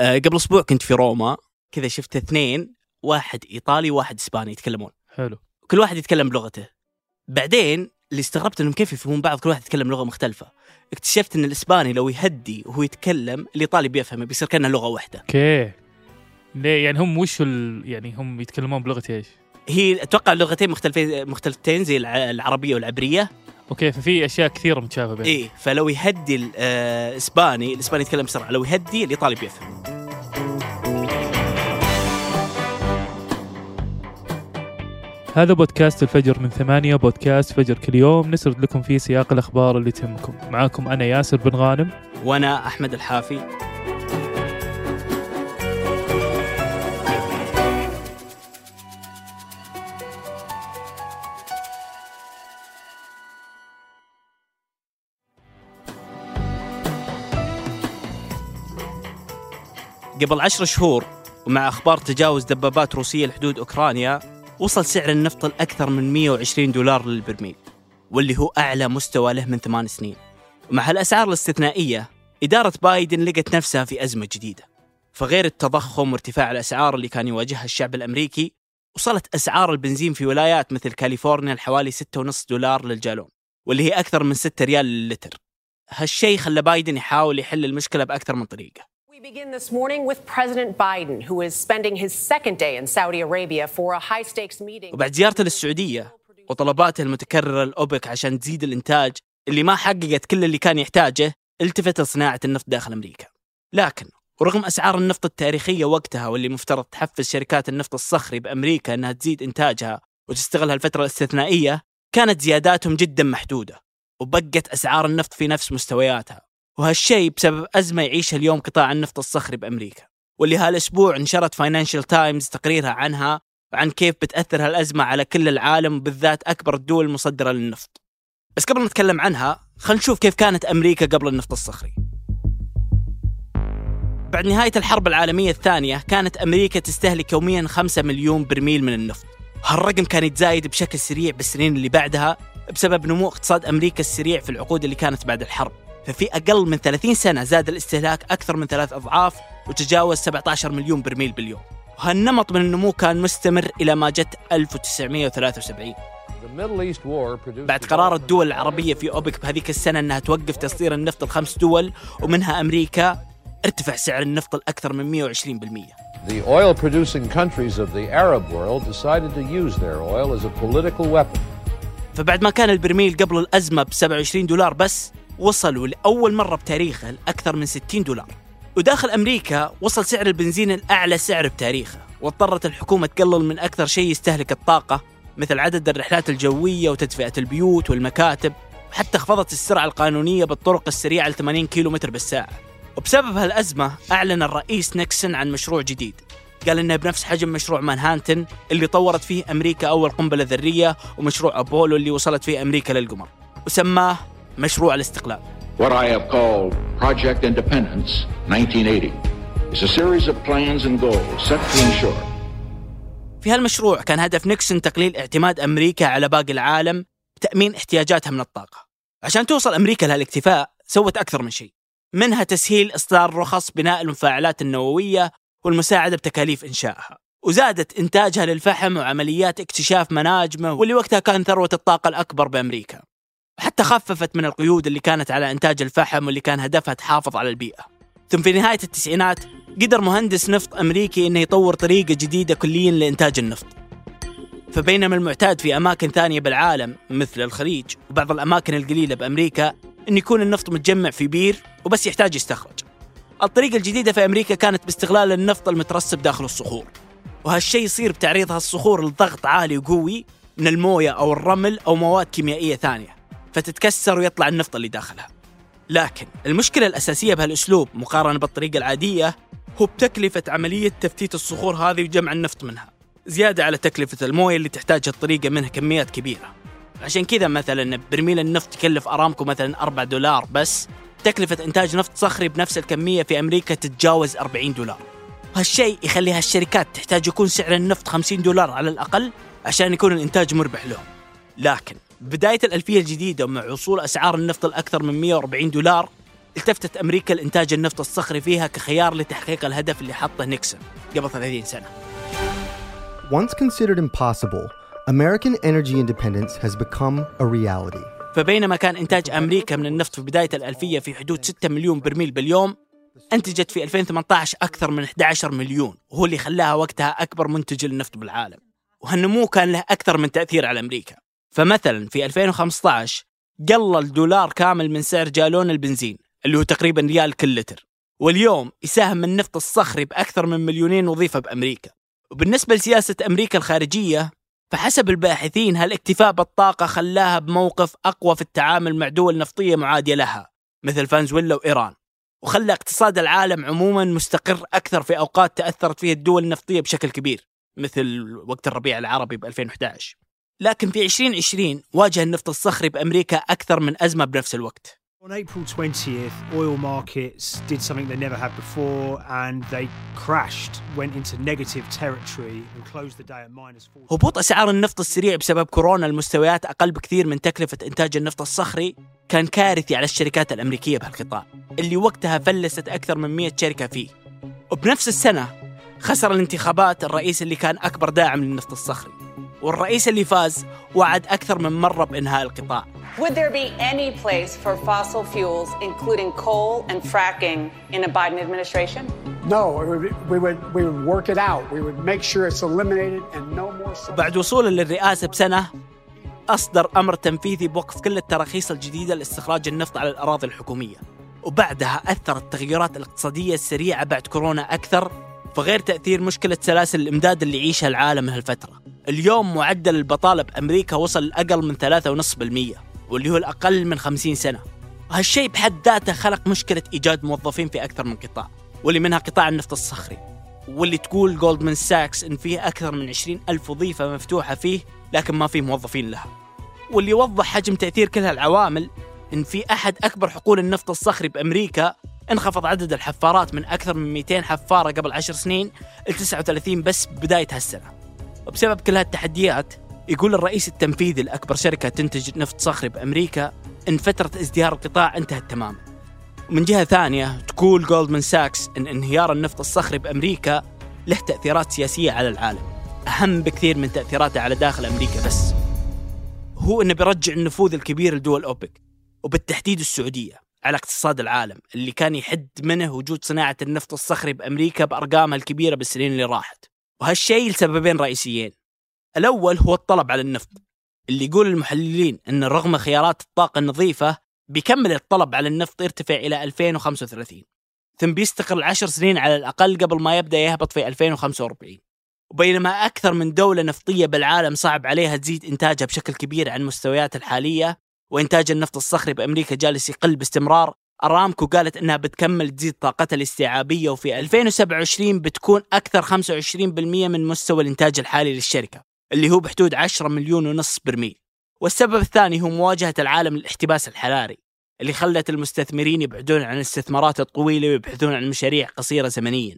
آه قبل أسبوع كنت في روما. كذا شفت اثنين واحد إيطالي وواحد إسباني يتكلمون. حلو. كل واحد يتكلم بلغته بعدين اللي استغربت إنهم كيف يفهمون بعض كل واحد يتكلم لغة مختلفة. اكتشفت إن الإسباني لو يهدي وهو يتكلم الإيطالي بيفهمه بيصير كانها لغة واحدة. okay. ليه؟ يعني هم وش ال... يعني هم يتكلمون بلغة إيش؟ هي أتوقع لغتين مختلفين مختلفتين زي الع- العربية والعبرية. okay ففي أشياء كثيرة متشابهة بينهم. إيه فلو يهدي الاسباني الإسباني يتكلم بسرعة لو يهدي الإيطالي بيفهم. هذا بودكاست الفجر من ثمانية بودكاست فجر كل يوم. نسرد لكم فيه سياق الأخبار اللي تهمكم. معاكم أنا ياسر بن غانم. وأنا أحمد الحافي. قبل عشر شهور ومع أخبار تجاوز دبابات روسية لحدود أوكرانيا وصل سعر النفط الأكثر من 120 دولار للبرميل واللي هو أعلى مستوى له من ثمان سنين. ومع هالأسعار الاستثنائية إدارة بايدن لقت نفسها في أزمة جديدة. فغير التضخم وارتفاع الأسعار اللي كان يواجهها الشعب الأمريكي وصلت أسعار البنزين في ولايات مثل كاليفورنيا لحوالي 6.5 دولار للجالون واللي هي أكثر من 6 ريال للتر هالشيء خلى بايدن يحاول يحل المشكلة بأكثر من طريقة. Begin this morning with President Biden, who is spending his second day in Saudi Arabia for a high stakes meeting. وبعد زيارته للسعودية وطلباته المتكررة لأوبك عشان تزيد الإنتاج اللي ما حققت كل اللي كان يحتاجه التفت لصناعة النفط داخل أمريكا لكن ورغم أسعار النفط التاريخية وقتها واللي مفترض تحفز شركات النفط الصخري بأمريكا أنها تزيد إنتاجها وتستغل هالفترة الاستثنائية كانت زياداتهم جدا محدودة وبقت أسعار النفط في نفس مستوياتها وهالشيء بسبب أزمة يعيشها اليوم قطاع النفط الصخري بأمريكا. واللي هالأسبوع نشرت فاينانشال تايمز تقريرها عنها وعن كيف بتأثر هالأزمة على كل العالم وبالذات أكبر الدول المصدرة للنفط. بس قبل ما نتكلم عنها خلينا نشوف كيف كانت أمريكا قبل النفط الصخري. بعد نهاية الحرب العالمية الثانية كانت أمريكا تستهلك يوميا 5 مليون برميل من النفط. هالرقم كان يتزايد بشكل سريع بالسنين اللي بعدها بسبب نمو اقتصاد أمريكا السريع في العقود اللي كانت بعد الحرب. ففي أقل من 30 سنة زاد الاستهلاك أكثر من ثلاث أضعاف وتجاوز 17 مليون برميل باليوم. وهالنمط من النمو كان مستمر إلى ما جت 1973 بعد قرار الدول العربية في أوبك بهذيك السنة أنها توقف تصدير النفط الخمس دول ومنها أمريكا ارتفع سعر النفط الأكثر من 120% The oil producing countries of the Arab world decided to use their oil as a political weapon. فبعد ما كان البرميل قبل الأزمة ب 27 دولار بس وصلوا لأول مرة بتاريخه لأكثر من 60 دولار. وداخل أمريكا وصل سعر البنزين الأعلى سعر بتاريخه. واضطرت الحكومة تقلل من أكثر شيء يستهلك الطاقة مثل عدد الرحلات الجوية وتدفئة البيوت والمكاتب. وحتى خفضت السرعة القانونية بالطرق السريعة ل 80 كيلومتر بالساعة. وبسبب هالأزمة أعلن الرئيس نيكسون عن مشروع جديد. قال إنه بنفس حجم مشروع مانهاتن اللي طورت فيه أمريكا أول قنبلة ذرية ومشروع أبولو اللي وصلت فيه أمريكا للقمر. وسماه مشروع الاستقلال. What I have called Project Independence 1980 is a series of plans and goals set to ensure. في هالمشروع كان هدف نيكسون تقليل اعتماد أمريكا على باقي العالم بتأمين احتياجاتها من الطاقة. عشان توصل أمريكا لهالاكتفاء سوت أكثر من شيء. منها تسهيل إصدار رخص بناء المفاعلات النووية والمساعدة بتكاليف إنشائها. وزادت إنتاجها للفحم وعمليات اكتشاف مناجمه واللي وقتها كان ثروة الطاقة الأكبر بأمريكا. وحتى خففت من القيود اللي كانت على إنتاج الفحم واللي كان هدفها تحافظ على البيئة. ثم في نهاية التسعينات قدر مهندس نفط أمريكي إنه يطور طريقة جديدة كليا لإنتاج النفط. فبينما المعتاد في أماكن ثانية بالعالم مثل الخليج وبعض الأماكن القليلة بأمريكا إن يكون النفط متجمع في بير وبس يحتاج يستخرج. الطريقة الجديدة في أمريكا كانت باستغلال النفط المترسب داخل الصخور وهالشيء يصير بتعريض هالصخور لضغط عالي وقوي من الموية أو الرمل أو مواد كيميائية ثانية. فتتكسر ويطلع النفط اللي داخلها. لكن المشكلة الأساسية بهالأسلوب مقارنة بالطريقة العادية هو بتكلفة عملية تفتيت الصخور هذه وجمع النفط منها. زيادة على تكلفة الموية اللي تحتاجها الطريقة منها كميات كبيرة. عشان كذا مثلا برميل النفط يكلف أرامكو مثلا 4 دولار بس تكلفة إنتاج نفط صخري بنفس الكمية في أمريكا تتجاوز 40 دولار. هالشيء يخلي هالشركات تحتاج يكون سعر النفط 50 دولار على الأقل عشان يكون الإنتاج مربح لهم. لكن بداية الألفية الجديدة ومع وصول أسعار النفط الأكثر من 140 دولار التفتت أمريكا لإنتاج النفط الصخري فيها كخيار لتحقيق الهدف اللي حطه نيكسون قبل 30 سنة. Once considered impossible, American energy independence has become a reality. فبينما كان إنتاج أمريكا من النفط في بداية الألفية في حدود 6 مليون برميل باليوم أنتجت في 2018 أكثر من 11 مليون وهو اللي خلاها وقتها أكبر منتج للنفط بالعالم. وهالنمو كان له أكثر من تأثير على أمريكا. فمثلا في 2015 قل الدولار كامل من سعر جالون البنزين اللي هو تقريبا ريال كل لتر. واليوم يساهم النفط الصخري بأكثر من مليونين وظيفة بأمريكا. وبالنسبة لسياسة أمريكا الخارجية فحسب الباحثين هالاكتفاء بالطاقة خلاها بموقف أقوى في التعامل مع دول نفطية معادية لها مثل فنزويلا وإيران. وخلى اقتصاد العالم عموما مستقر أكثر في أوقات تأثرت فيها الدول النفطية بشكل كبير مثل وقت الربيع العربي ب 2011 لكن في 2020 واجه النفط الصخري بأمريكا أكثر من أزمة بنفس الوقت. On April 20th, oil markets did something they never had before and they crashed, went into negative territory and closed the day at minus 40. هبوط أسعار النفط السريع بسبب كورونا المستويات أقل بكثير من تكلفة إنتاج النفط الصخري كان كارثي على الشركات الأمريكية بهالقطاع اللي وقتها فلست أكثر من 100 شركة فيه. وبنفس السنة خسر الانتخابات الرئيس اللي كان أكبر داعم للنفط الصخري. والرئيس اللي فاز وعد أكثر من مرة بإنهاء القطاع Would there be any place for fossil fuels, including coal and fracking, in a Biden administration? No, it would be- we would we would work it out. We would make sure it's eliminated and no more. بعد وصوله للرئاسة بسنة أصدر أمر تنفيذي بوقف كل التراخيص الجديدة لاستخراج النفط على الأراضي الحكومية وبعدها أثرت التغيرات الاقتصادية السريعة بعد كورونا أكثر فغير تأثير مشكلة سلاسل الإمداد اللي يعيشها العالم هالفترة اليوم معدل البطالة بأمريكا وصل لأقل من 3.5% واللي هو الأقل من 50 سنة. وهالشيء بحد ذاته خلق مشكلة إيجاد موظفين في أكثر من قطاع واللي منها قطاع النفط الصخري واللي تقول جولدمان ساكس إن فيه أكثر من 20 ألف وظيفة مفتوحة فيه لكن ما فيه موظفين لها. واللي يوضح حجم تأثير كل هالعوامل إن في أحد أكبر حقول النفط الصخري بأمريكا انخفض عدد الحفارات من أكثر من 200 حفارة قبل 10 سنين ل 39 بس بداية هالسنة. وبسبب كل هالتحديات يقول الرئيس التنفيذي لأكبر شركة تنتج نفط صخري بأمريكا إن فترة ازدهار القطاع انتهت تماما. ومن جهة ثانية تقول جولدمان ساكس إن انهيار النفط الصخري بأمريكا له تأثيرات سياسية على العالم أهم بكثير من تأثيراته على داخل أمريكا بس. هو إنه بيرجع النفوذ الكبير لدول أوبك وبالتحديد السعودية على اقتصاد العالم اللي كان يحد منه وجود صناعة النفط الصخري بأمريكا بأرقامها الكبيرة بالسنين اللي راحت. وهالشيء لسببين رئيسيين. الأول هو الطلب على النفط اللي يقول المحللين إن رغم خيارات الطاقة النظيفة بيكمل الطلب على النفط يرتفع إلى 2035 ثم بيستقر عشر سنين على الأقل قبل ما يبدأ يهبط في 2045 وبينما أكثر من دولة نفطية بالعالم صعب عليها تزيد إنتاجها بشكل كبير عن المستويات الحالية وإنتاج النفط الصخري بأمريكا جالس يقل باستمرار أرامكو قالت إنها بتكمل تزيد طاقتها الاستيعابية وفي 2027 بتكون أكثر 25% من مستوى الإنتاج الحالي للشركة اللي هو بحدود 10 مليون ونص برميل. والسبب الثاني هو مواجهة العالم للاحتباس الحراري اللي خلت المستثمرين يبعدون عن الاستثمارات الطويلة ويبحثون عن مشاريع قصيرة زمنيا.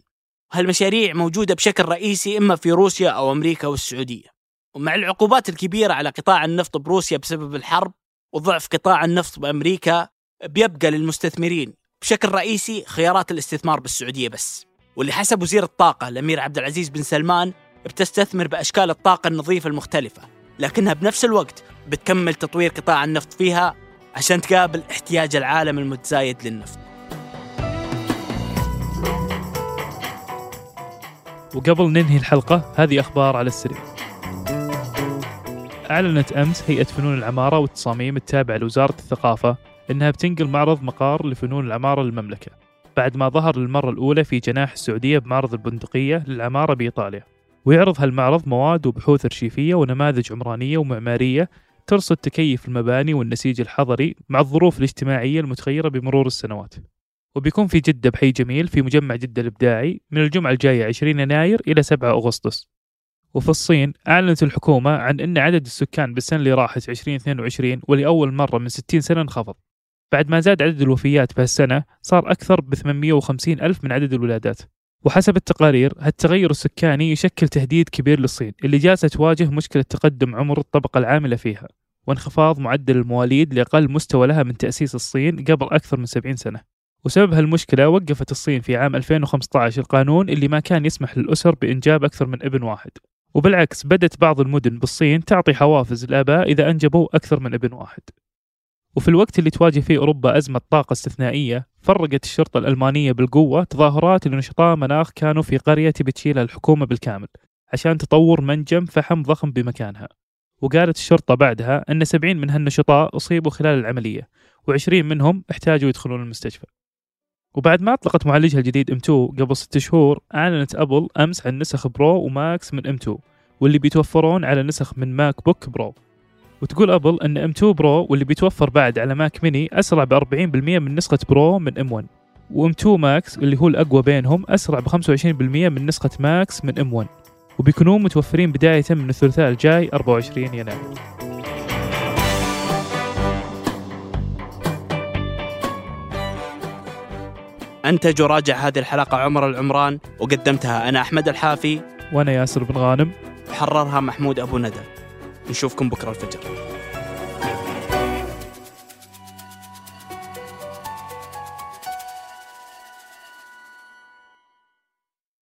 وهالمشاريع موجودة بشكل رئيسي إما في روسيا أو أمريكا والسعودية. ومع العقوبات الكبيرة على قطاع النفط بروسيا بسبب الحرب وضعف قطاع النفط بأمريكا بيبقى للمستثمرين. بشكل رئيسي خيارات الاستثمار بالسعودية بس. واللي حسب وزير الطاقة الأمير عبد العزيز بن سلمان بتستثمر بأشكال الطاقة النظيفة المختلفة. لكنها بنفس الوقت بتكمل تطوير قطاع النفط فيها عشان تقابل احتياج العالم المتزايد للنفط. وقبل ننهي الحلقة هذه أخبار على السريع. أعلنت أمس هيئة فنون العمارة والتصاميم التابعة لوزارة الثقافة أنها بتنقل معرض مقار لفنون العمارة للمملكة بعد ما ظهر للمرة الأولى في جناح السعودية بمعرض البندقية للعمارة بإيطاليا. ويعرض هالمعرض مواد وبحوث أرشيفية ونماذج عمرانية ومعمارية ترصد تكيف المباني والنسيج الحضري مع الظروف الاجتماعية المتغيرة بمرور السنوات. وبيكون في جدة بحي جميل في مجمع جدة الإبداعي من الجمعة الجاية 20 يناير إلى 7 أغسطس. وفي الصين أعلنت الحكومة عن أن عدد السكان بالسنة اللي راحت 2022 ولأول مرة من 60 سنة انخفض. بعد ما زاد عدد الوفيات بهالسنة صار أكثر ب 850 ألف من عدد الولادات. وحسب التقارير هالتغير السكاني يشكل تهديد كبير للصين اللي جالسة تواجه مشكلة تقدم عمر الطبقة العاملة فيها وانخفاض معدل المواليد لأقل مستوى لها من تأسيس الصين قبل أكثر من 70 سنة. وسبب هالمشكلة وقفت الصين في عام 2015 القانون اللي ما كان يسمح للأسر بإنجاب أكثر من ابن واحد. وبالعكس بدت بعض المدن بالصين تعطي حوافز الآباء إذا أنجبوا أكثر من ابن واحد. وفي الوقت اللي تواجه فيه أوروبا أزمة طاقة استثنائية فرقت الشرطة الألمانية بالقوة تظاهرات لنشطاء مناخ كانوا في قرية تبي تشيلها الحكومة بالكامل عشان تطور منجم فحم ضخم بمكانها. وقالت الشرطة بعدها أن 70 من هالنشطاء أصيبوا خلال العملية و20 منهم احتاجوا يدخلون المستشفى. وبعد ما أطلقت معالجها الجديد M2 قبل ست شهور أعلنت أبل أمس عن نسخ Pro و Max من M2 واللي بيتوفرون على نسخ من ماك بوك Pro. وتقول أبل أن M2 Pro واللي بيتوفر بعد على ماك ميني أسرع ب 40% من نسخة Pro من M1 وM2 Max اللي هو الأقوى بينهم أسرع ب 25% من نسخة Max من M1 وبيكونون متوفرين بداية من الثلاثاء الجاي 24 يناير. أنتج وراجع هذه الحلقة عمر العمران وقدمتها أنا أحمد الحافي. وأنا ياسر بن غانم. وحررها محمود أبو ندى. نشوفكم بكرة الفجر.